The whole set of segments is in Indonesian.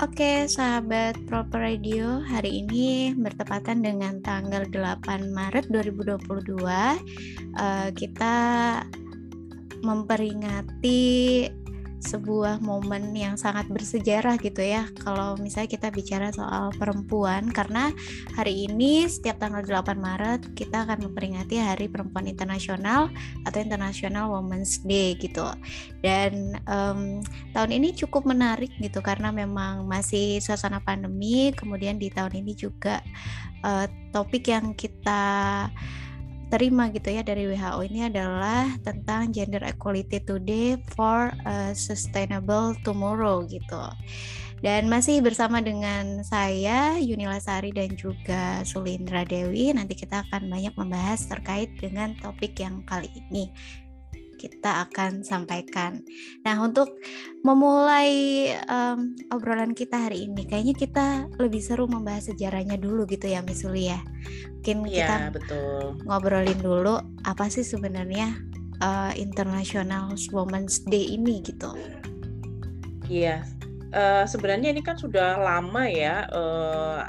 Oke, sahabat Proper Radio, hari ini bertepatan dengan tanggal 8 Maret 2022. Uh, kita memperingati sebuah momen yang sangat bersejarah gitu ya. Kalau misalnya kita bicara soal perempuan karena hari ini setiap tanggal 8 Maret kita akan memperingati Hari Perempuan Internasional atau International Women's Day gitu. Dan um, tahun ini cukup menarik gitu karena memang masih suasana pandemi kemudian di tahun ini juga uh, topik yang kita terima gitu ya dari WHO ini adalah tentang gender equality today for a sustainable tomorrow gitu. Dan masih bersama dengan saya Yunila Sari dan juga Sulindra Dewi. Nanti kita akan banyak membahas terkait dengan topik yang kali ini kita akan sampaikan. Nah, untuk memulai um, obrolan kita hari ini, kayaknya kita lebih seru membahas sejarahnya dulu gitu ya, Miss Uli ya. Mungkin ya, kita betul. ngobrolin dulu apa sih sebenarnya uh, International Women's Day ini gitu. Iya, uh, sebenarnya ini kan sudah lama ya, uh,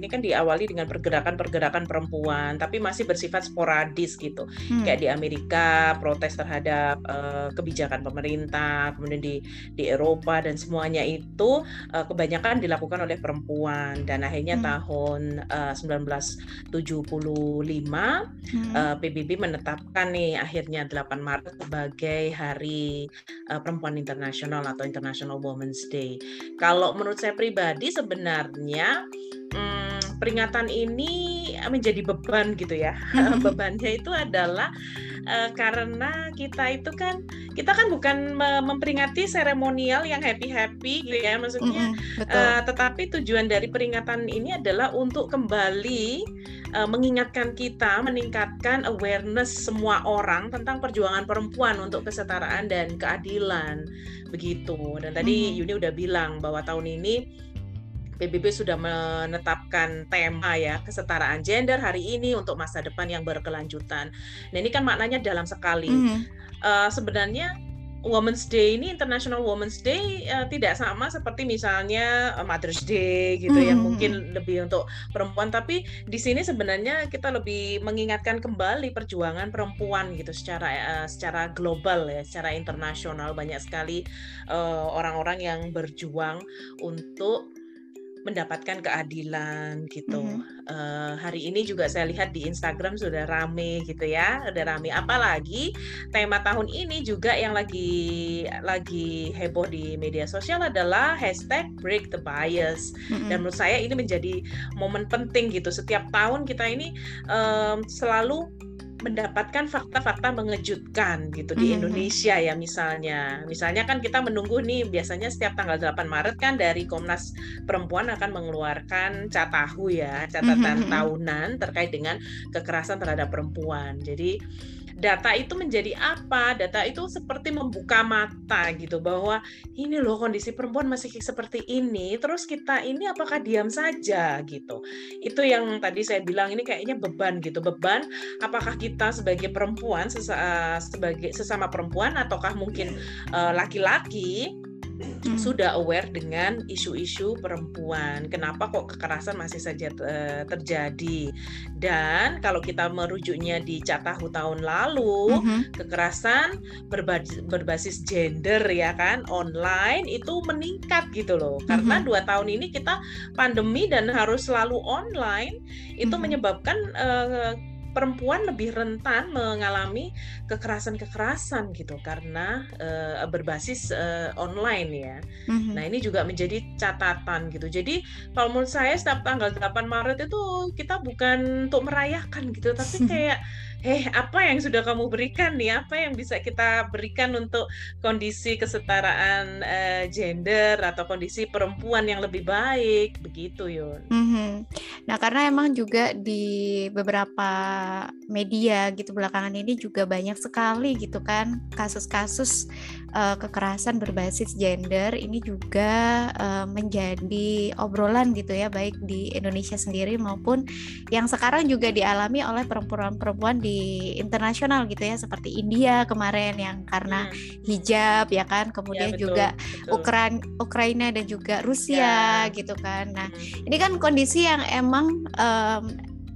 ini kan diawali dengan pergerakan-pergerakan perempuan, tapi masih bersifat sporadis gitu. Hmm. Kayak di Amerika protes terhadap uh, kebijakan pemerintah, kemudian di di Eropa dan semuanya itu uh, kebanyakan dilakukan oleh perempuan dan akhirnya hmm. tahun uh, 1975 hmm. uh, PBB menetapkan nih akhirnya 8 Maret sebagai Hari uh, Perempuan Internasional atau International Women's Day. Kalau menurut saya pribadi sebenarnya hmm, peringatan ini menjadi beban gitu ya. Bebannya itu adalah uh, karena kita itu kan kita kan bukan memperingati seremonial yang happy happy gitu ya maksudnya, mm -hmm, Uh, tetapi tujuan dari peringatan ini adalah untuk kembali uh, mengingatkan kita, meningkatkan awareness semua orang tentang perjuangan perempuan untuk kesetaraan dan keadilan begitu. Dan tadi hmm. Yuni udah bilang bahwa tahun ini PBB sudah menetapkan tema ya kesetaraan gender hari ini untuk masa depan yang berkelanjutan. Nah ini kan maknanya dalam sekali. Mm. Uh, sebenarnya Women's Day ini International Women's Day uh, tidak sama seperti misalnya uh, Mother's Day gitu hmm. yang mungkin lebih untuk perempuan tapi di sini sebenarnya kita lebih mengingatkan kembali perjuangan perempuan gitu secara uh, secara global ya secara internasional banyak sekali orang-orang uh, yang berjuang untuk mendapatkan keadilan gitu. Mm -hmm. uh, hari ini juga saya lihat di Instagram sudah rame gitu ya, udah rame. Apalagi tema tahun ini juga yang lagi lagi heboh di media sosial adalah hashtag Break the Bias. Mm -hmm. Dan menurut saya ini menjadi momen penting gitu. Setiap tahun kita ini um, selalu mendapatkan fakta-fakta mengejutkan gitu di mm-hmm. Indonesia ya misalnya. Misalnya kan kita menunggu nih biasanya setiap tanggal 8 Maret kan dari Komnas Perempuan akan mengeluarkan catahu ya, catatan mm-hmm. tahunan terkait dengan kekerasan terhadap perempuan. Jadi data itu menjadi apa? Data itu seperti membuka mata gitu bahwa ini loh kondisi perempuan masih seperti ini. Terus kita ini apakah diam saja gitu? Itu yang tadi saya bilang ini kayaknya beban gitu. Beban apakah kita sebagai perempuan sebagai sesama perempuan ataukah mungkin eh, laki-laki uh, hmm. sudah aware dengan isu-isu perempuan. Kenapa kok kekerasan masih saja uh, terjadi? Dan kalau kita merujuknya di Catahu tahun lalu, hmm. kekerasan berbasis, berbasis gender ya kan online itu meningkat gitu loh. Karena hmm. dua tahun ini kita pandemi dan harus selalu online itu hmm. menyebabkan uh, perempuan lebih rentan mengalami kekerasan-kekerasan gitu karena uh, berbasis uh, online ya. Mm-hmm. Nah, ini juga menjadi catatan gitu. Jadi, kalau menurut saya setiap tanggal 8 Maret itu kita bukan untuk merayakan gitu, tapi kayak eh apa yang sudah kamu berikan nih apa yang bisa kita berikan untuk kondisi kesetaraan uh, gender atau kondisi perempuan yang lebih baik begitu Yun. Mm-hmm. Nah karena emang juga di beberapa media gitu belakangan ini juga banyak sekali gitu kan kasus-kasus uh, kekerasan berbasis gender ini juga uh, menjadi obrolan gitu ya baik di Indonesia sendiri maupun yang sekarang juga dialami oleh perempuan-perempuan di di internasional gitu ya seperti India kemarin yang karena hmm. hijab ya kan kemudian ya, betul, juga Ukra Ukraina dan juga Rusia ya. gitu kan nah hmm. ini kan kondisi yang emang um,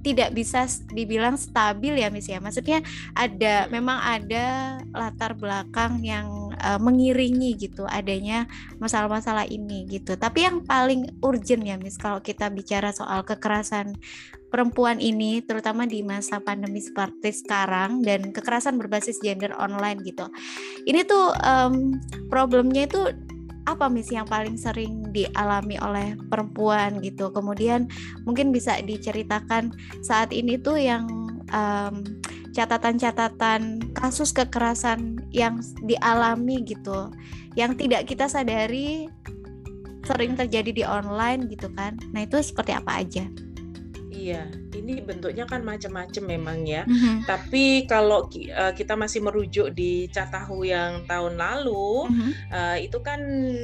tidak bisa dibilang stabil ya Miss ya. Maksudnya ada memang ada latar belakang yang uh, mengiringi gitu adanya masalah-masalah ini gitu. Tapi yang paling urgent ya Miss kalau kita bicara soal kekerasan perempuan ini terutama di masa pandemi seperti sekarang dan kekerasan berbasis gender online gitu. Ini tuh um, problemnya itu apa misi yang paling sering dialami oleh perempuan gitu kemudian mungkin bisa diceritakan saat ini tuh yang catatan catatan-catatan kasus kekerasan yang dialami gitu yang tidak kita sadari sering terjadi di online gitu kan. Nah itu seperti apa aja? Iya, ini bentuknya kan macam-macam memang ya. Mm-hmm. Tapi kalau uh, kita masih merujuk di Catahu yang tahun lalu, mm-hmm. uh, itu kan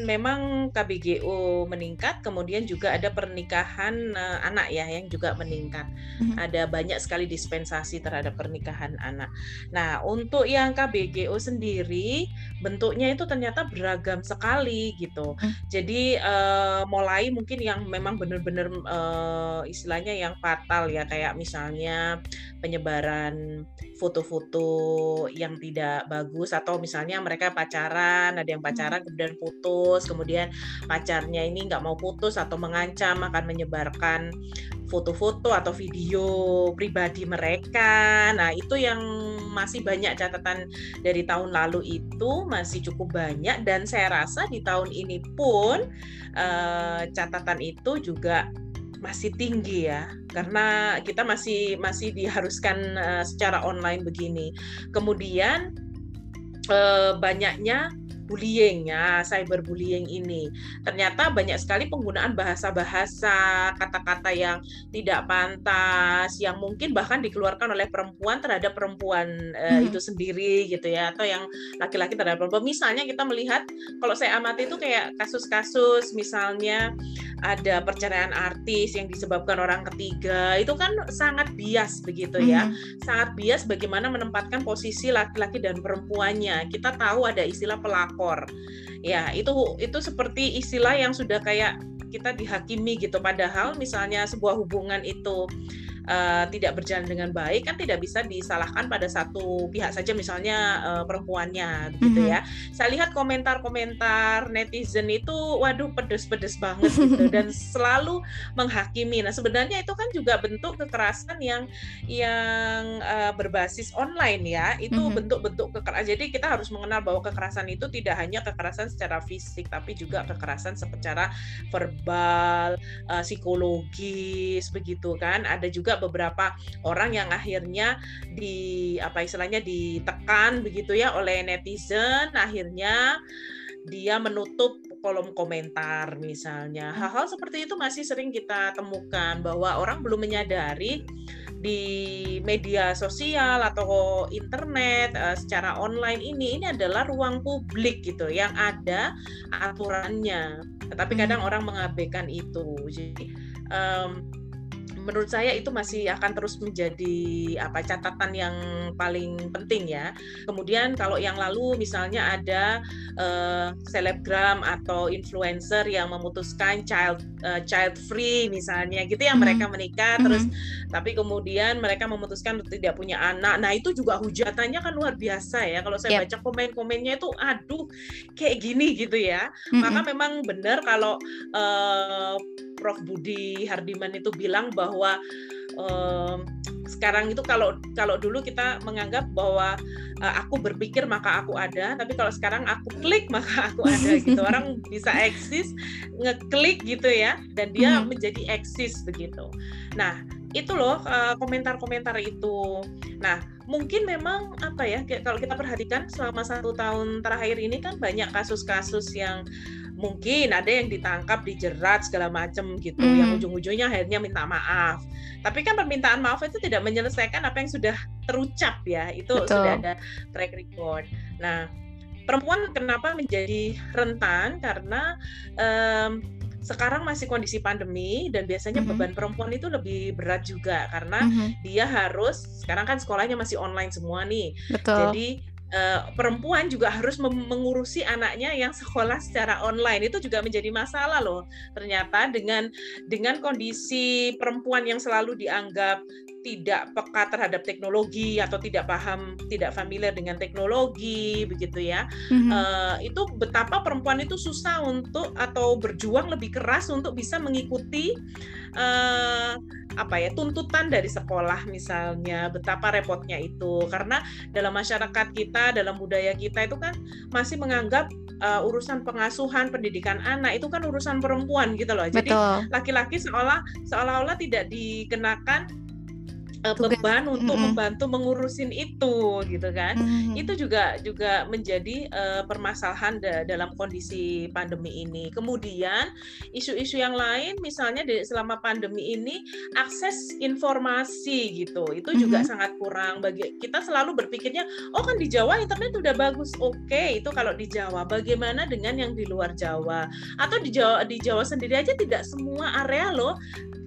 memang KBGO meningkat, kemudian juga ada pernikahan uh, anak ya yang juga meningkat. Mm-hmm. Ada banyak sekali dispensasi terhadap pernikahan anak. Nah, untuk yang KBGO sendiri bentuknya itu ternyata beragam sekali gitu. Mm-hmm. Jadi uh, mulai mungkin yang memang benar-benar uh, istilahnya yang fatal ya kayak misalnya penyebaran foto-foto yang tidak bagus atau misalnya mereka pacaran ada yang hmm. pacaran kemudian putus kemudian pacarnya ini nggak mau putus atau mengancam akan menyebarkan foto-foto atau video pribadi mereka. Nah, itu yang masih banyak catatan dari tahun lalu itu masih cukup banyak dan saya rasa di tahun ini pun uh, catatan itu juga masih tinggi ya karena kita masih masih diharuskan uh, secara online begini. Kemudian uh, banyaknya bullying ya, cyberbullying ini. Ternyata banyak sekali penggunaan bahasa-bahasa, kata-kata yang tidak pantas, yang mungkin bahkan dikeluarkan oleh perempuan terhadap perempuan uh, hmm. itu sendiri gitu ya, atau yang laki-laki terhadap perempuan. Misalnya kita melihat kalau saya amati itu kayak kasus-kasus misalnya ada perceraian artis yang disebabkan orang ketiga itu kan sangat bias begitu ya mm. sangat bias bagaimana menempatkan posisi laki-laki dan perempuannya kita tahu ada istilah pelakor ya itu itu seperti istilah yang sudah kayak kita dihakimi gitu. Padahal misalnya sebuah hubungan itu uh, tidak berjalan dengan baik kan tidak bisa disalahkan pada satu pihak saja misalnya uh, perempuannya gitu mm-hmm. ya. Saya lihat komentar-komentar netizen itu waduh pedes-pedes banget gitu dan selalu menghakimi. Nah, sebenarnya itu kan juga bentuk kekerasan yang yang uh, berbasis online ya. Itu mm-hmm. bentuk-bentuk kekerasan. Jadi kita harus mengenal bahwa kekerasan itu tidak hanya kekerasan secara fisik tapi juga kekerasan secara verbal, uh, psikologis begitu kan. Ada juga juga beberapa orang yang akhirnya di apa istilahnya ditekan begitu ya oleh netizen. Akhirnya dia menutup kolom komentar misalnya. Hal-hal seperti itu masih sering kita temukan bahwa orang belum menyadari di media sosial atau internet uh, secara online ini ini adalah ruang publik gitu yang ada aturannya. Tetapi kadang hmm. orang mengabaikan itu. Jadi um, menurut saya itu masih akan terus menjadi apa catatan yang paling penting ya. Kemudian kalau yang lalu misalnya ada uh, selebgram atau influencer yang memutuskan child uh, child free misalnya gitu ya mm -hmm. mereka menikah mm -hmm. terus tapi kemudian mereka memutuskan untuk tidak punya anak. Nah, itu juga hujatannya kan luar biasa ya. Kalau saya yep. baca komen-komennya itu aduh kayak gini gitu ya. Mm -hmm. Maka memang benar kalau uh, Prof Budi Hardiman itu bilang bahwa um, sekarang itu kalau kalau dulu kita menganggap bahwa uh, aku berpikir maka aku ada, tapi kalau sekarang aku klik maka aku ada gitu. Orang bisa eksis ngeklik gitu ya dan dia hmm. menjadi eksis begitu. Nah, itu loh uh, komentar-komentar itu. Nah, mungkin memang apa ya kalau kita perhatikan selama satu tahun terakhir ini kan banyak kasus-kasus yang mungkin ada yang ditangkap dijerat segala macam gitu mm. yang ujung-ujungnya akhirnya minta maaf tapi kan permintaan maaf itu tidak menyelesaikan apa yang sudah terucap ya itu Betul. sudah ada track record nah perempuan kenapa menjadi rentan karena um, sekarang masih kondisi pandemi dan biasanya mm -hmm. beban perempuan itu lebih berat juga karena mm -hmm. dia harus sekarang kan sekolahnya masih online semua nih. Betul. Jadi uh, perempuan juga harus mengurusi anaknya yang sekolah secara online itu juga menjadi masalah loh ternyata dengan dengan kondisi perempuan yang selalu dianggap tidak peka terhadap teknologi atau tidak paham tidak familiar dengan teknologi begitu ya. Mm-hmm. uh, itu betapa perempuan itu susah untuk atau berjuang lebih keras untuk bisa mengikuti uh, apa ya tuntutan dari sekolah misalnya betapa repotnya itu. Karena dalam masyarakat kita dalam budaya kita itu kan masih menganggap uh, urusan pengasuhan pendidikan anak itu kan urusan perempuan gitu loh. Jadi laki-laki seolah seolah-olah tidak dikenakan uh, beban untuk mm -hmm. membantu mengurusin itu gitu kan. Mm -hmm. itu juga juga menjadi uh, permasalahan da dalam kondisi pandemi ini. Kemudian isu-isu yang lain misalnya di, selama pandemi ini akses informasi gitu. Itu mm -hmm. juga sangat kurang. Bagi kita selalu berpikirnya oh kan di Jawa internet udah bagus. Oke okay, itu kalau di Jawa bagaimana dengan yang di luar Jawa? Atau di Jawa di Jawa sendiri aja tidak semua area loh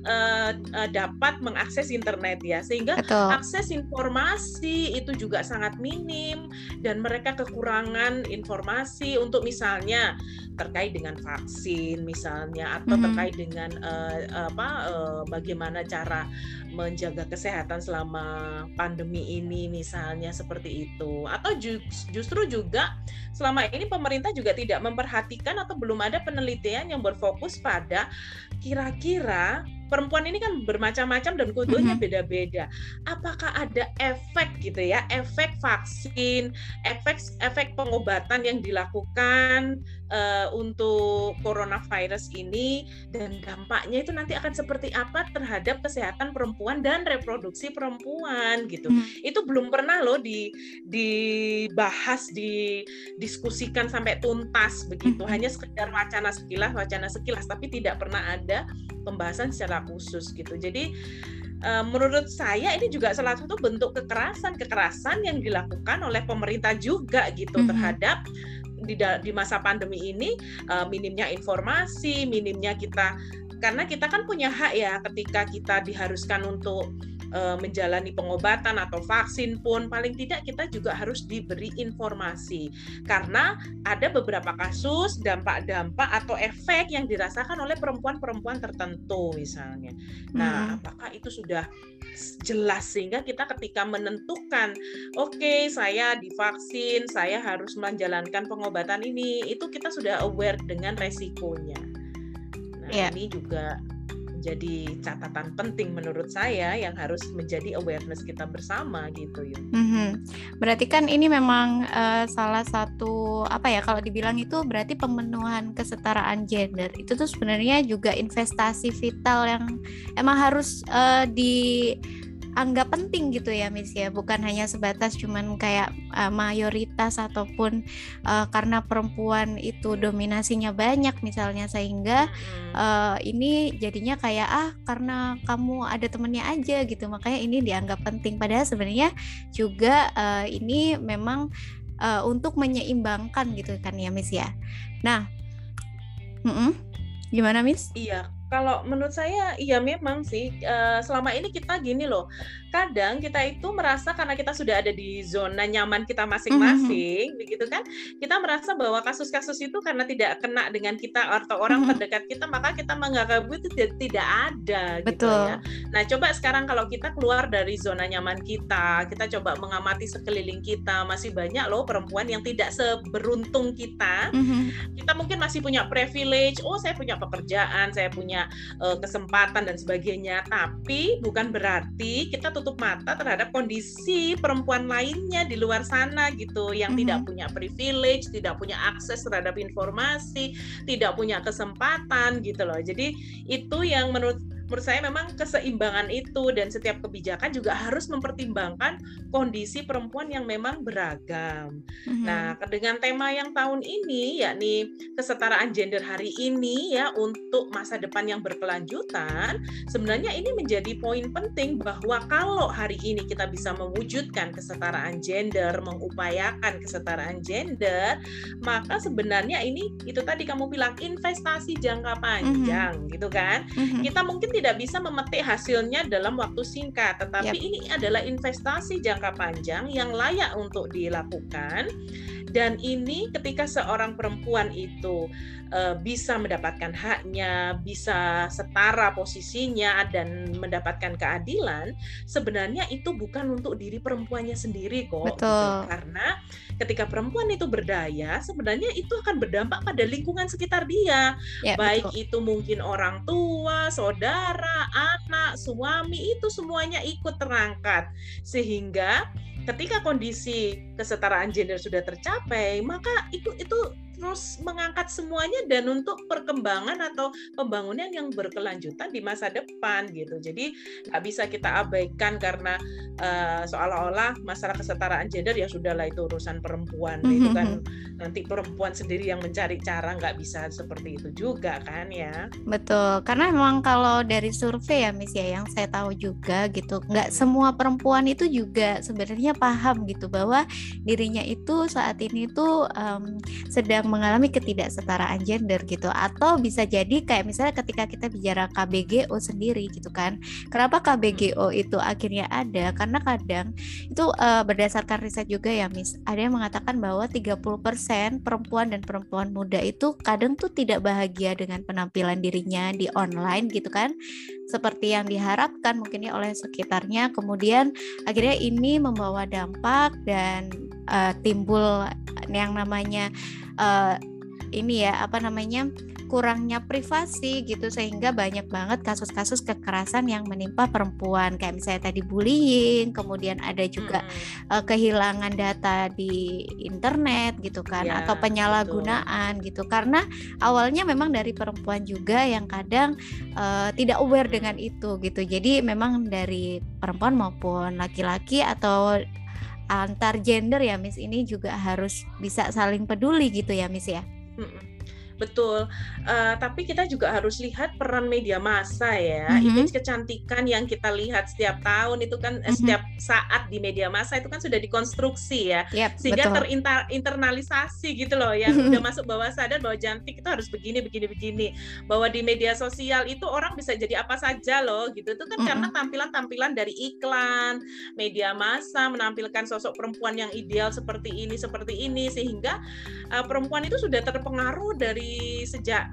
uh, uh, dapat mengakses internet ya sehingga Betul. akses informasi itu juga sangat minim dan mereka kekurangan informasi untuk misalnya terkait dengan vaksin misalnya atau mm -hmm. terkait dengan uh, apa uh, bagaimana cara menjaga kesehatan selama pandemi ini misalnya seperti itu atau justru juga selama ini pemerintah juga tidak memperhatikan atau belum ada penelitian yang berfokus pada kira-kira perempuan ini kan bermacam-macam dan kulturnya beda-beda. Apakah ada efek gitu ya, efek vaksin, efek efek pengobatan yang dilakukan uh, untuk coronavirus ini dan dampaknya itu nanti akan seperti apa terhadap kesehatan perempuan dan reproduksi perempuan gitu. Hmm. Itu belum pernah loh di dibahas, didiskusikan sampai tuntas begitu. Hmm. Hanya sekedar wacana sekilas, wacana sekilas tapi tidak pernah ada pembahasan secara khusus gitu. Jadi uh, menurut saya ini juga salah satu bentuk kekerasan kekerasan yang dilakukan oleh pemerintah juga gitu mm -hmm. terhadap di, di masa pandemi ini uh, minimnya informasi, minimnya kita karena kita kan punya hak ya ketika kita diharuskan untuk uh, menjalani pengobatan atau vaksin pun paling tidak kita juga harus diberi informasi karena ada beberapa kasus dampak-dampak atau efek yang dirasakan oleh perempuan-perempuan tertentu misalnya. Nah, hmm. apakah itu sudah jelas sehingga kita ketika menentukan oke okay, saya divaksin, saya harus menjalankan pengobatan ini, itu kita sudah aware dengan resikonya. Nah, yeah. ini juga menjadi catatan penting menurut saya yang harus menjadi awareness kita bersama gitu ya. Mm-hmm. Berarti kan ini memang uh, salah satu apa ya kalau dibilang itu berarti pemenuhan kesetaraan gender itu tuh sebenarnya juga investasi vital yang emang harus uh, di anggap penting gitu ya Miss ya. Bukan hanya sebatas cuman kayak uh, mayoritas ataupun uh, karena perempuan itu dominasinya banyak misalnya sehingga uh, ini jadinya kayak ah karena kamu ada temennya aja gitu. Makanya ini dianggap penting. Padahal sebenarnya juga uh, ini memang uh, untuk menyeimbangkan gitu kan ya Miss ya. Nah mm -mm. gimana Miss? Iya kalau menurut saya iya memang sih uh, selama ini kita gini loh kadang kita itu merasa karena kita sudah ada di zona nyaman kita masing-masing, mm-hmm. begitu kan? Kita merasa bahwa kasus-kasus itu karena tidak kena dengan kita atau orang mm-hmm. terdekat kita, maka kita menganggap itu tidak ada, gitu Betul. gitu ya. Nah, coba sekarang kalau kita keluar dari zona nyaman kita, kita coba mengamati sekeliling kita, masih banyak loh perempuan yang tidak seberuntung kita. Mm-hmm. Kita mungkin masih punya privilege, oh saya punya pekerjaan, saya punya uh, kesempatan dan sebagainya, tapi bukan berarti kita tutup mata terhadap kondisi perempuan lainnya di luar sana gitu yang mm -hmm. tidak punya privilege, tidak punya akses terhadap informasi, tidak punya kesempatan gitu loh. Jadi itu yang menurut menurut saya memang keseimbangan itu dan setiap kebijakan juga harus mempertimbangkan kondisi perempuan yang memang beragam. Mm-hmm. Nah, dengan tema yang tahun ini yakni kesetaraan gender hari ini ya untuk masa depan yang berkelanjutan, sebenarnya ini menjadi poin penting bahwa kalau hari ini kita bisa mewujudkan kesetaraan gender, mengupayakan kesetaraan gender, maka sebenarnya ini itu tadi kamu bilang investasi jangka panjang mm-hmm. gitu kan. Mm-hmm. Kita mungkin tidak bisa memetik hasilnya dalam waktu singkat, tetapi yep. ini adalah investasi jangka panjang yang layak untuk dilakukan. Dan ini ketika seorang perempuan itu uh, bisa mendapatkan haknya, bisa setara posisinya dan mendapatkan keadilan, sebenarnya itu bukan untuk diri perempuannya sendiri kok. Betul. Gitu. Karena ketika perempuan itu berdaya, sebenarnya itu akan berdampak pada lingkungan sekitar dia. Ya, Baik betul. itu mungkin orang tua, saudara, anak, suami itu semuanya ikut terangkat. Sehingga ketika kondisi kesetaraan gender sudah tercapai, maka itu itu terus mengangkat semuanya dan untuk perkembangan atau pembangunan yang berkelanjutan di masa depan gitu. Jadi nggak bisa kita abaikan karena uh, seolah-olah masalah kesetaraan gender ya sudahlah itu urusan perempuan mm -hmm. itu kan nanti perempuan sendiri yang mencari cara nggak bisa seperti itu juga kan ya. Betul, karena memang kalau dari survei ya Miss ya yang saya tahu juga gitu, nggak semua perempuan itu juga sebenarnya paham gitu bahwa dirinya itu saat ini tuh um, sedang yang mengalami ketidaksetaraan gender gitu. Atau bisa jadi kayak misalnya ketika kita bicara KBGO sendiri gitu kan. Kenapa KBGO itu akhirnya ada? Karena kadang itu uh, berdasarkan riset juga ya Miss ada yang mengatakan bahwa 30% perempuan dan perempuan muda itu kadang tuh tidak bahagia dengan penampilan dirinya di online gitu kan. Seperti yang diharapkan mungkin ya oleh sekitarnya. Kemudian akhirnya ini membawa dampak dan uh, timbul yang namanya uh, ini ya apa namanya kurangnya privasi gitu sehingga banyak banget kasus-kasus kekerasan yang menimpa perempuan kayak misalnya tadi bullying kemudian ada juga hmm. uh, kehilangan data di internet gitu kan ya, atau penyalahgunaan betul. gitu karena awalnya memang dari perempuan juga yang kadang uh, tidak aware dengan itu gitu jadi memang dari perempuan maupun laki-laki atau antar gender ya Miss ini juga harus bisa saling peduli gitu ya Miss ya. Betul. Uh, tapi kita juga harus lihat peran media massa ya. Mm-hmm. Image kecantikan yang kita lihat setiap tahun itu kan mm-hmm. setiap saat di media massa itu kan sudah dikonstruksi ya. Yep, Sehingga terinternalisasi gitu loh ya. Udah masuk bawah sadar bahwa cantik itu harus begini begini begini. Bahwa di media sosial itu orang bisa jadi apa saja loh gitu. Itu kan mm-hmm. karena tampilan-tampilan dari iklan, media massa menampilkan sosok perempuan yang ideal seperti ini seperti ini sehingga uh, perempuan itu sudah terpengaruh dari sejak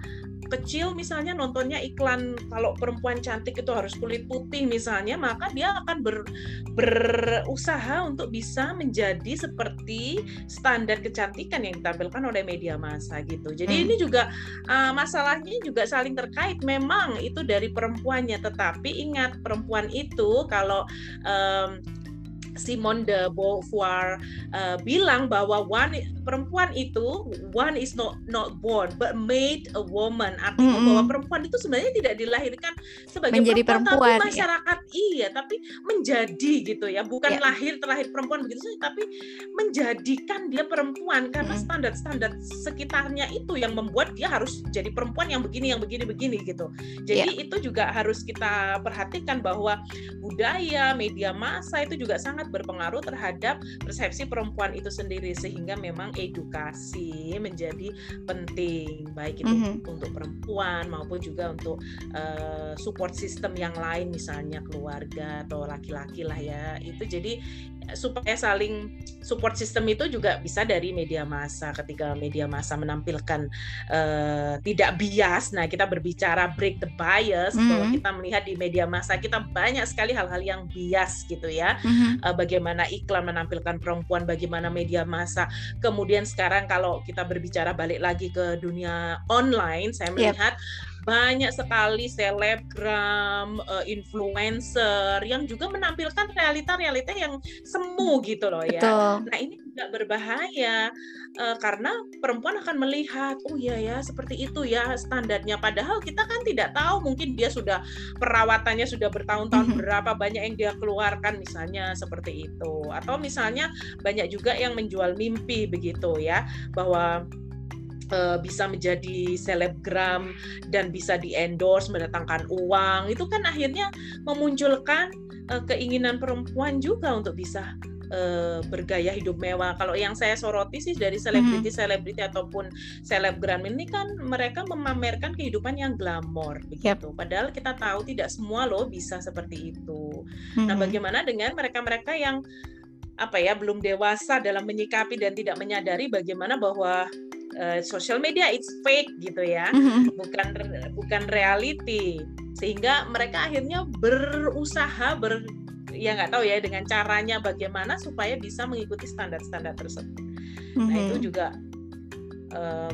kecil misalnya nontonnya iklan kalau perempuan cantik itu harus kulit putih misalnya maka dia akan ber, berusaha untuk bisa menjadi seperti standar kecantikan yang ditampilkan oleh media massa gitu jadi hmm. ini juga uh, masalahnya juga saling terkait memang itu dari perempuannya tetapi ingat perempuan itu kalau um, Simone de Beauvoir uh, bilang bahwa one perempuan itu one is not not born but made a woman artinya mm -hmm. bahwa perempuan itu sebenarnya tidak dilahirkan sebagai menjadi perempuan, perempuan tapi masyarakat ya. iya tapi menjadi gitu ya bukan yeah. lahir terlahir perempuan begitu saja tapi menjadikan dia perempuan karena standar-standar mm -hmm. sekitarnya itu yang membuat dia harus jadi perempuan yang begini yang begini begini gitu jadi yeah. itu juga harus kita perhatikan bahwa budaya media massa itu juga sangat berpengaruh terhadap persepsi perempuan itu sendiri sehingga memang edukasi menjadi penting baik itu mm -hmm. untuk perempuan maupun juga untuk uh, support system yang lain misalnya keluarga atau laki-laki lah ya itu jadi supaya saling support system itu juga bisa dari media massa ketika media massa menampilkan uh, tidak bias nah kita berbicara break the bias mm -hmm. bahwa kita melihat di media massa kita banyak sekali hal-hal yang bias gitu ya mm -hmm. uh, bagaimana iklan menampilkan perempuan bagaimana media massa. Kemudian sekarang kalau kita berbicara balik lagi ke dunia online saya melihat yep banyak sekali selebgram, uh, influencer yang juga menampilkan realita-realita yang semu gitu loh ya. Betul. Nah ini juga berbahaya uh, karena perempuan akan melihat, oh iya ya seperti itu ya standarnya. Padahal kita kan tidak tahu mungkin dia sudah perawatannya sudah bertahun-tahun mm -hmm. berapa banyak yang dia keluarkan misalnya seperti itu. Atau misalnya banyak juga yang menjual mimpi begitu ya bahwa uh, bisa menjadi selebgram dan bisa di endorse mendatangkan uang itu kan akhirnya memunculkan uh, keinginan perempuan juga untuk bisa uh, bergaya hidup mewah. Kalau yang saya soroti sih dari selebriti-selebriti ataupun selebgram ini kan mereka memamerkan kehidupan yang glamor begitu. Yep. Padahal kita tahu tidak semua loh bisa seperti itu. Hmm. Nah, bagaimana dengan mereka-mereka yang apa ya belum dewasa dalam menyikapi dan tidak menyadari bagaimana bahwa uh, social media it's fake gitu ya, mm-hmm. bukan bukan reality. Sehingga mereka akhirnya berusaha ber ya nggak tahu ya dengan caranya bagaimana supaya bisa mengikuti standar-standar tersebut. Mm-hmm. Nah itu mm-hmm. juga uh,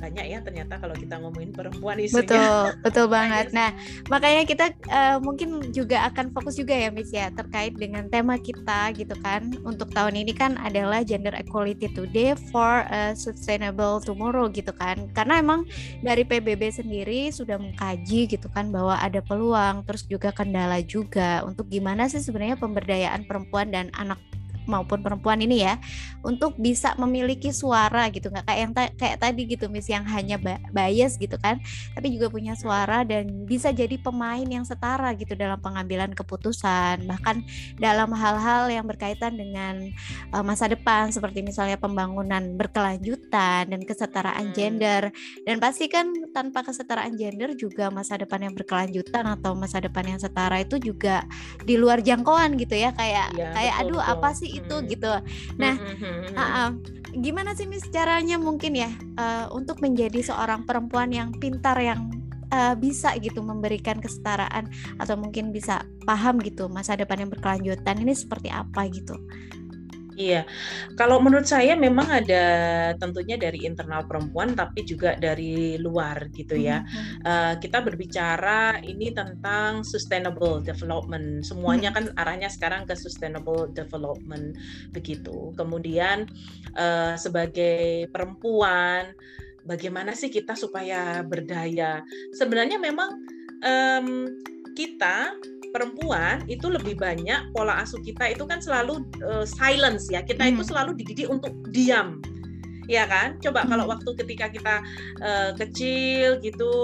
banyak ya ternyata kalau kita ngomongin perempuan isunya. Betul, betul banget. Nah, makanya kita uh, mungkin juga akan fokus juga ya Miss ya terkait dengan tema kita gitu kan. Untuk tahun ini kan adalah Gender Equality Today for a Sustainable Tomorrow gitu kan. Karena emang dari PBB sendiri sudah mengkaji gitu kan bahwa ada peluang terus juga kendala juga untuk gimana sih sebenarnya pemberdayaan perempuan dan anak maupun perempuan ini ya untuk bisa memiliki suara gitu nggak kayak yang ta kayak tadi gitu mis yang hanya bias gitu kan tapi juga punya suara dan bisa jadi pemain yang setara gitu dalam pengambilan keputusan bahkan dalam hal-hal yang berkaitan dengan uh, masa depan seperti misalnya pembangunan berkelanjutan dan kesetaraan hmm. gender dan pasti kan tanpa kesetaraan gender juga masa depan yang berkelanjutan atau masa depan yang setara itu juga di luar jangkauan gitu ya kayak ya, kayak betul, aduh betul. apa sih itu hmm. gitu. Nah, uh, uh, gimana sih Miss caranya mungkin ya uh, untuk menjadi seorang perempuan yang pintar yang uh, bisa gitu memberikan kesetaraan atau mungkin bisa paham gitu masa depan yang berkelanjutan ini seperti apa gitu. Iya, kalau menurut saya memang ada tentunya dari internal perempuan, tapi juga dari luar gitu ya. Mm-hmm. Uh, kita berbicara ini tentang sustainable development, semuanya mm-hmm. kan arahnya sekarang ke sustainable development begitu. Kemudian uh, sebagai perempuan, bagaimana sih kita supaya berdaya? Sebenarnya memang um, kita perempuan itu lebih banyak pola asuh kita itu kan selalu uh, silence ya kita hmm. itu selalu dididik untuk diam ya kan coba hmm. kalau waktu ketika kita uh, kecil gitu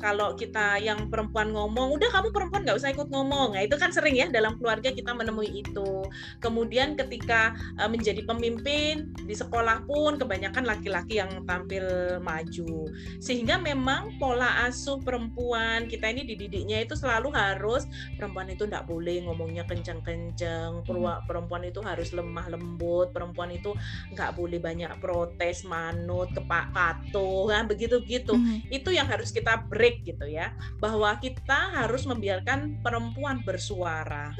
kalau kita yang perempuan ngomong, udah kamu perempuan nggak usah ikut ngomong. Nah itu kan sering ya dalam keluarga kita menemui itu. Kemudian ketika uh, menjadi pemimpin di sekolah pun kebanyakan laki-laki yang tampil maju. Sehingga memang pola asuh perempuan kita ini dididiknya itu selalu harus perempuan itu nggak boleh ngomongnya kenceng-kenceng, hmm. perempuan itu harus lemah lembut, perempuan itu nggak boleh banyak protes, manut, kepak patuh, kan begitu-begitu. Hmm. Itu yang harus kita break break gitu ya bahwa kita harus membiarkan perempuan bersuara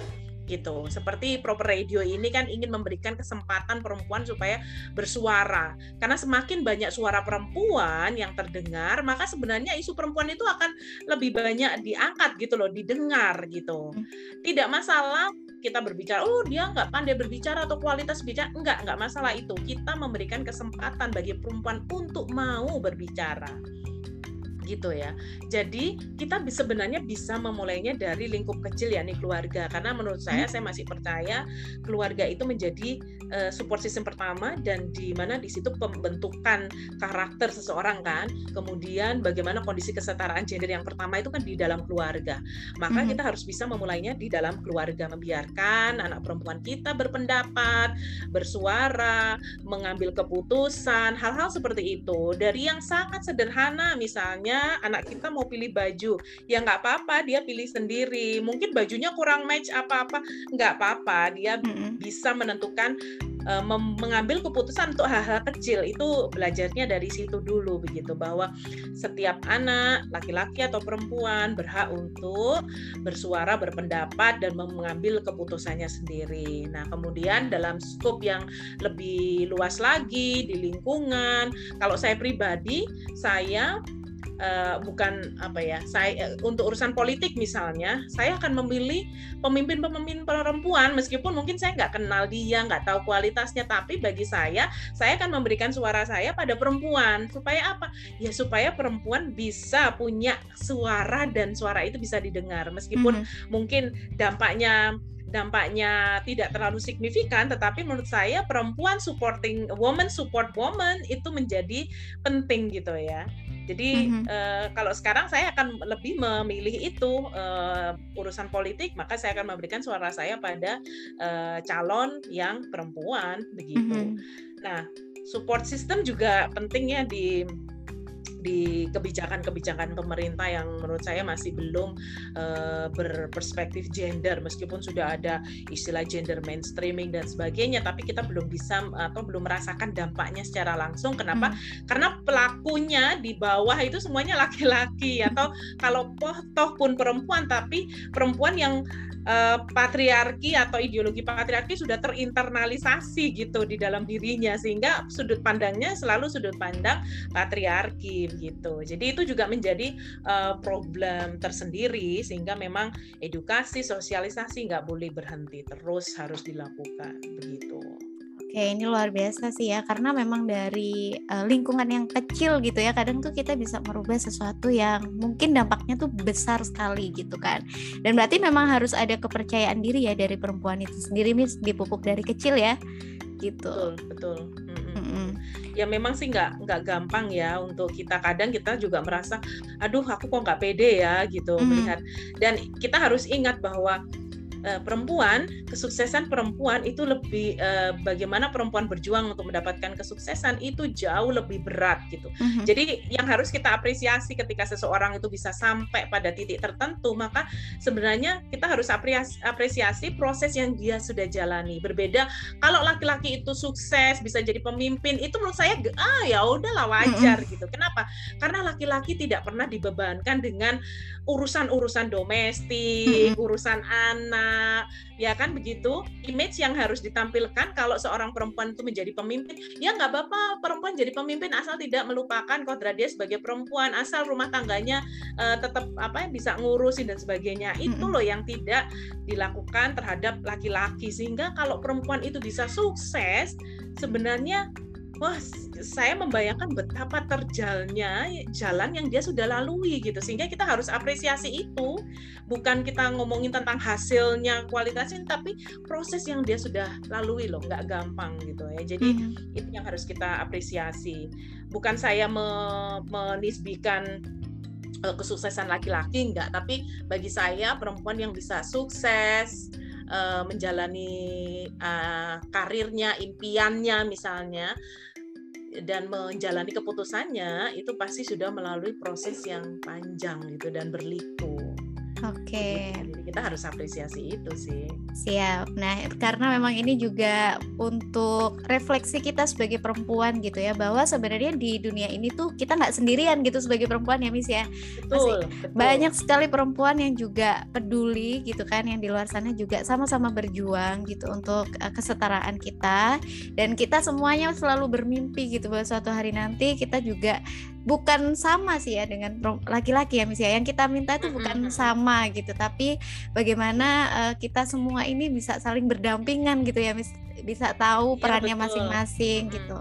gitu. Seperti proper radio ini kan ingin memberikan kesempatan perempuan supaya bersuara. Karena semakin banyak suara perempuan yang terdengar, maka sebenarnya isu perempuan itu akan lebih banyak diangkat gitu loh, didengar gitu. Tidak masalah kita berbicara, oh dia nggak pandai berbicara atau kualitas bicara, enggak, enggak masalah itu. Kita memberikan kesempatan bagi perempuan untuk mau berbicara gitu ya. Jadi kita sebenarnya bisa memulainya dari lingkup kecil ya nih keluarga karena menurut saya hmm. saya masih percaya keluarga itu menjadi uh, support system pertama dan di mana di situ pembentukan karakter seseorang kan. Kemudian bagaimana kondisi kesetaraan gender yang pertama itu kan di dalam keluarga. Maka hmm. kita harus bisa memulainya di dalam keluarga membiarkan anak perempuan kita berpendapat, bersuara, mengambil keputusan, hal-hal seperti itu. Dari yang sangat sederhana misalnya anak kita mau pilih baju. Ya nggak apa-apa dia pilih sendiri. Mungkin bajunya kurang match apa-apa. Nggak apa-apa dia mm-hmm. bisa menentukan uh, mengambil keputusan untuk hal-hal kecil. Itu belajarnya dari situ dulu begitu. Bahwa setiap anak laki-laki atau perempuan berhak untuk bersuara berpendapat dan mengambil keputusannya sendiri. Nah kemudian dalam skop yang lebih luas lagi di lingkungan, kalau saya pribadi saya uh, bukan apa ya saya untuk urusan politik misalnya saya akan memilih pemimpin-pemimpin perempuan meskipun mungkin saya nggak kenal dia nggak tahu kualitasnya tapi bagi saya saya akan memberikan suara saya pada perempuan supaya apa ya supaya perempuan bisa punya suara dan suara itu bisa didengar meskipun mm -hmm. mungkin dampaknya dampaknya tidak terlalu signifikan, tetapi menurut saya perempuan supporting woman support woman itu menjadi penting gitu ya. Jadi mm-hmm. uh, kalau sekarang saya akan lebih memilih itu uh, urusan politik, maka saya akan memberikan suara saya pada uh, calon yang perempuan begitu. Mm-hmm. Nah, support system juga penting ya di di kebijakan-kebijakan pemerintah yang menurut saya masih belum uh, berperspektif gender meskipun sudah ada istilah gender mainstreaming dan sebagainya tapi kita belum bisa atau belum merasakan dampaknya secara langsung. Kenapa? Hmm. karena pelakunya di bawah itu semuanya laki-laki atau kalau toh pun perempuan tapi perempuan yang uh, patriarki atau ideologi patriarki sudah terinternalisasi gitu di dalam dirinya sehingga sudut pandangnya selalu sudut pandang patriarki gitu. Jadi itu juga menjadi uh, problem tersendiri sehingga memang edukasi sosialisasi nggak boleh berhenti terus harus dilakukan begitu. Oke, ini luar biasa sih ya, karena memang dari uh, lingkungan yang kecil gitu ya, kadang tuh kita bisa merubah sesuatu yang mungkin dampaknya tuh besar sekali gitu kan. Dan berarti memang harus ada kepercayaan diri ya dari perempuan itu sendiri, mis dipupuk dari kecil ya, gitu. Betul, betul. Mm -mm. Ya memang sih nggak nggak gampang ya untuk kita kadang kita juga merasa, aduh aku kok nggak pede ya gitu mm. melihat. Dan kita harus ingat bahwa uh, perempuan, kesuksesan perempuan itu lebih uh, bagaimana perempuan berjuang untuk mendapatkan kesuksesan itu jauh lebih berat gitu. Mm-hmm. Jadi yang harus kita apresiasi ketika seseorang itu bisa sampai pada titik tertentu, maka sebenarnya kita harus apresiasi, apresiasi proses yang dia sudah jalani. Berbeda kalau laki-laki itu sukses bisa jadi pemimpin, itu menurut saya ah ya udahlah wajar mm-hmm. gitu. Kenapa? Karena laki-laki tidak pernah dibebankan dengan urusan-urusan domestik, mm-hmm. urusan anak ya kan begitu? Image yang harus ditampilkan kalau seorang perempuan itu menjadi pemimpin ya nggak apa-apa perempuan jadi pemimpin asal tidak melupakan kodrat dia sebagai perempuan asal rumah tangganya uh, tetap apa ya bisa ngurusin dan sebagainya. Itu loh yang tidak dilakukan terhadap laki-laki. Sehingga kalau perempuan itu bisa sukses sebenarnya wah saya membayangkan betapa terjalnya jalan yang dia sudah lalui gitu. Sehingga kita harus apresiasi itu. Bukan kita ngomongin tentang hasilnya kualitasnya tapi proses yang dia sudah lalui loh. Nggak gampang gitu ya. Jadi hmm. itu yang harus kita apresiasi. Bukan saya me menisbikan uh, kesuksesan laki-laki enggak tapi bagi saya perempuan yang bisa sukses uh, menjalani uh, karirnya impiannya misalnya dan menjalani keputusannya itu pasti sudah melalui proses yang panjang gitu dan berliku. Oke. Okay. Kita harus apresiasi itu sih. Siap. Nah, karena memang ini juga untuk refleksi kita sebagai perempuan gitu ya, bahwa sebenarnya di dunia ini tuh kita nggak sendirian gitu sebagai perempuan ya, Miss ya. Betul, betul. Banyak sekali perempuan yang juga peduli gitu kan, yang di luar sana juga sama-sama berjuang gitu untuk uh, kesetaraan kita dan kita semuanya selalu bermimpi gitu bahwa suatu hari nanti kita juga bukan sama sih ya dengan laki-laki ya misalnya yang kita minta itu bukan sama gitu tapi bagaimana uh, kita semua ini bisa saling berdampingan gitu ya mis bisa tahu iya, perannya masing-masing ya, gitu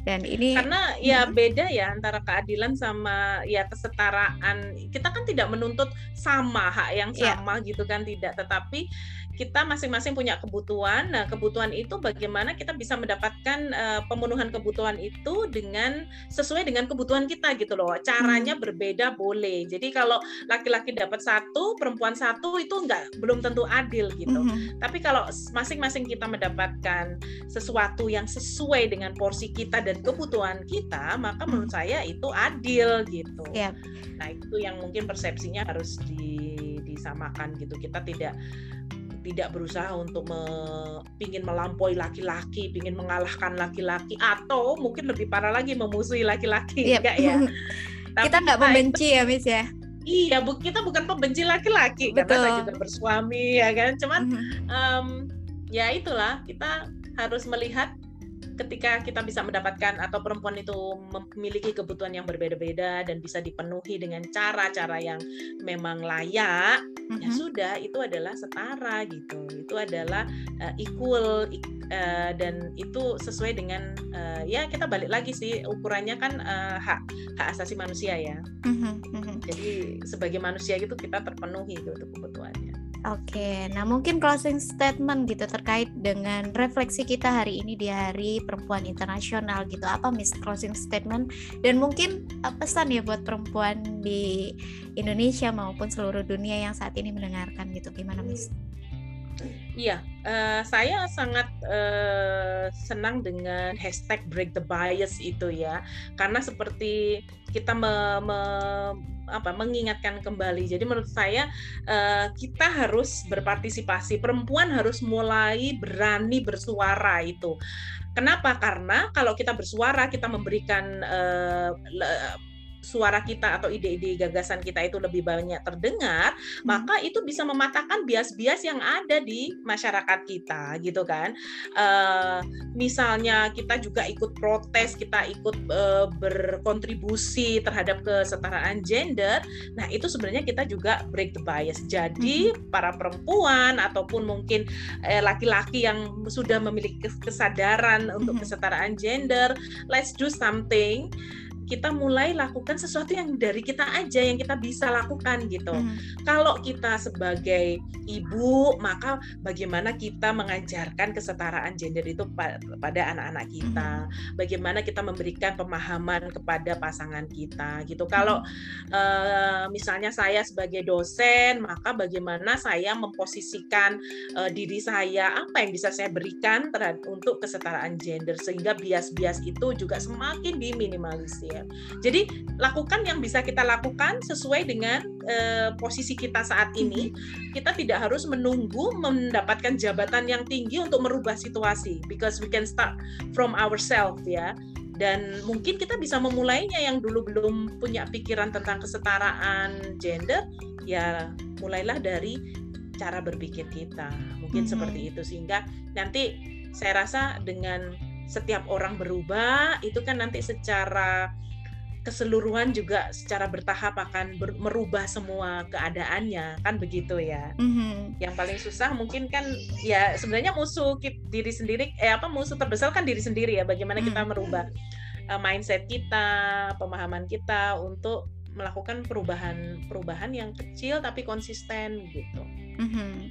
dan ini karena ya hmm. beda ya antara keadilan sama ya kesetaraan kita kan tidak menuntut sama hak yang iya. sama ya. gitu kan tidak tetapi kita masing-masing punya kebutuhan. Nah, kebutuhan itu bagaimana kita bisa mendapatkan uh, pemenuhan kebutuhan itu dengan sesuai dengan kebutuhan kita gitu loh. Caranya hmm. berbeda boleh. Jadi kalau laki-laki dapat satu, perempuan satu itu enggak belum tentu adil gitu. Hmm. Tapi kalau masing-masing kita mendapatkan sesuatu yang sesuai dengan porsi kita dan kebutuhan kita, maka hmm. menurut saya itu adil gitu. Yep. Nah, itu yang mungkin persepsinya harus di, disamakan gitu. Kita tidak tidak berusaha untuk me, pingin melampaui laki-laki, pingin mengalahkan laki-laki, atau mungkin lebih parah lagi memusuhi laki-laki, yep. enggak ya? kita nggak membenci ya, Miss ya? Iya, bu, kita bukan pembenci laki-laki karena saya juga bersuami ya kan. Cuman mm -hmm. um, ya itulah kita harus melihat ketika kita bisa mendapatkan atau perempuan itu memiliki kebutuhan yang berbeda-beda dan bisa dipenuhi dengan cara-cara yang memang layak, mm-hmm. ya sudah itu adalah setara gitu. Itu adalah uh, equal uh, dan itu sesuai dengan uh, ya kita balik lagi sih ukurannya kan uh, hak hak asasi manusia ya. Mm-hmm. Jadi sebagai manusia itu kita terpenuhi itu kebutuhannya. Oke, nah mungkin closing statement gitu terkait dengan refleksi kita hari ini di Hari Perempuan Internasional gitu. Apa Miss closing statement dan mungkin uh, pesan ya buat perempuan di Indonesia maupun seluruh dunia yang saat ini mendengarkan gitu. Gimana Miss? Iya, uh, saya sangat uh, senang dengan hashtag break the bias itu ya, karena seperti kita me, me, apa mengingatkan kembali. Jadi menurut saya uh, kita harus berpartisipasi. Perempuan harus mulai berani bersuara itu. Kenapa? Karena kalau kita bersuara, kita memberikan uh, suara kita atau ide-ide gagasan kita itu lebih banyak terdengar, hmm. maka itu bisa mematahkan bias-bias yang ada di masyarakat kita, gitu kan? Uh, misalnya kita juga ikut protes, kita ikut uh, berkontribusi terhadap kesetaraan gender, nah itu sebenarnya kita juga break the bias. Jadi hmm. para perempuan ataupun mungkin eh, laki-laki eh, yang sudah memiliki kesadaran untuk hmm. kesetaraan gender, let's do something kita mulai lakukan sesuatu yang dari kita aja yang kita bisa lakukan gitu. Hmm. Kalau kita sebagai ibu, maka bagaimana kita mengajarkan kesetaraan gender itu pada anak-anak kita? Hmm. Bagaimana kita memberikan pemahaman kepada pasangan kita gitu. Kalau uh, misalnya saya sebagai dosen, maka bagaimana saya memposisikan uh, diri saya apa yang bisa saya berikan terhadap untuk kesetaraan gender sehingga bias-bias itu juga semakin diminimalisir. Jadi lakukan yang bisa kita lakukan sesuai dengan uh, posisi kita saat ini. Mm-hmm. Kita tidak harus menunggu mendapatkan jabatan yang tinggi untuk merubah situasi because we can start from ourselves ya dan mungkin kita bisa memulainya yang dulu belum punya pikiran tentang kesetaraan gender ya mulailah dari cara berpikir kita mungkin mm-hmm. seperti itu sehingga nanti saya rasa dengan setiap orang berubah itu kan nanti secara keseluruhan juga secara bertahap akan ber, merubah semua keadaannya kan begitu ya mm-hmm. yang paling susah mungkin kan ya sebenarnya musuh diri sendiri eh apa musuh terbesar kan diri sendiri ya bagaimana kita mm-hmm. merubah uh, mindset kita pemahaman kita untuk melakukan perubahan perubahan yang kecil tapi konsisten gitu mm-hmm.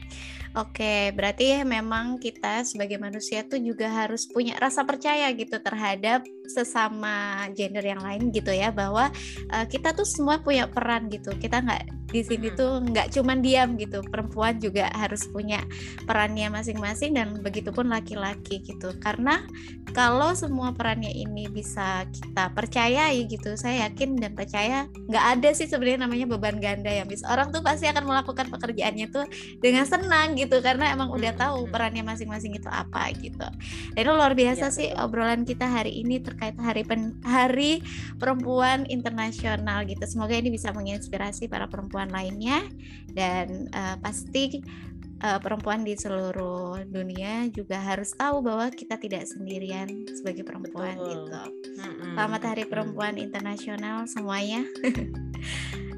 Oke, berarti ya memang kita sebagai manusia tuh juga harus punya rasa percaya gitu terhadap sesama gender yang lain gitu ya bahwa uh, kita tuh semua punya peran gitu. Kita nggak di sini tuh nggak cuma diam gitu. Perempuan juga harus punya perannya masing-masing dan begitupun laki-laki gitu. Karena kalau semua perannya ini bisa kita percayai gitu saya yakin dan percaya nggak ada sih sebenarnya namanya beban ganda ya mis orang tuh pasti akan melakukan pekerjaannya tuh dengan senang gitu karena emang udah tahu perannya masing-masing itu apa gitu dan itu luar biasa ya, sih betul. obrolan kita hari ini terkait hari pen hari perempuan internasional gitu semoga ini bisa menginspirasi para perempuan lainnya dan uh, pasti uh, perempuan di seluruh dunia juga harus tahu bahwa kita tidak sendirian sebagai perempuan Betul. gitu. Mm-hmm. Selamat Hari Perempuan Internasional semuanya.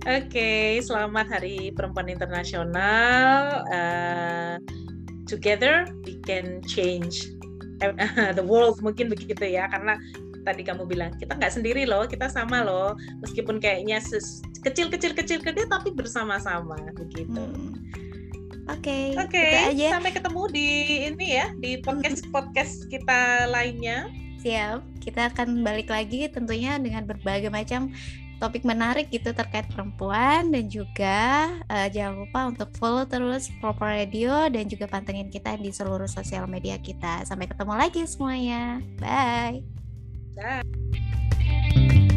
Oke, okay, selamat Hari Perempuan Internasional. Uh, together we can change the world mungkin begitu ya karena tadi kamu bilang kita nggak sendiri loh kita sama loh meskipun kayaknya kecil kecil kecil gede tapi bersama-sama begitu hmm. Oke, okay, oke. Okay, sampai ketemu di ini ya di podcast podcast kita lainnya. Siap, kita akan balik lagi tentunya dengan berbagai macam topik menarik gitu terkait perempuan dan juga uh, jangan lupa untuk follow terus Proper Radio dan juga pantengin kita di seluruh sosial media kita. Sampai ketemu lagi semuanya. Bye. Bye.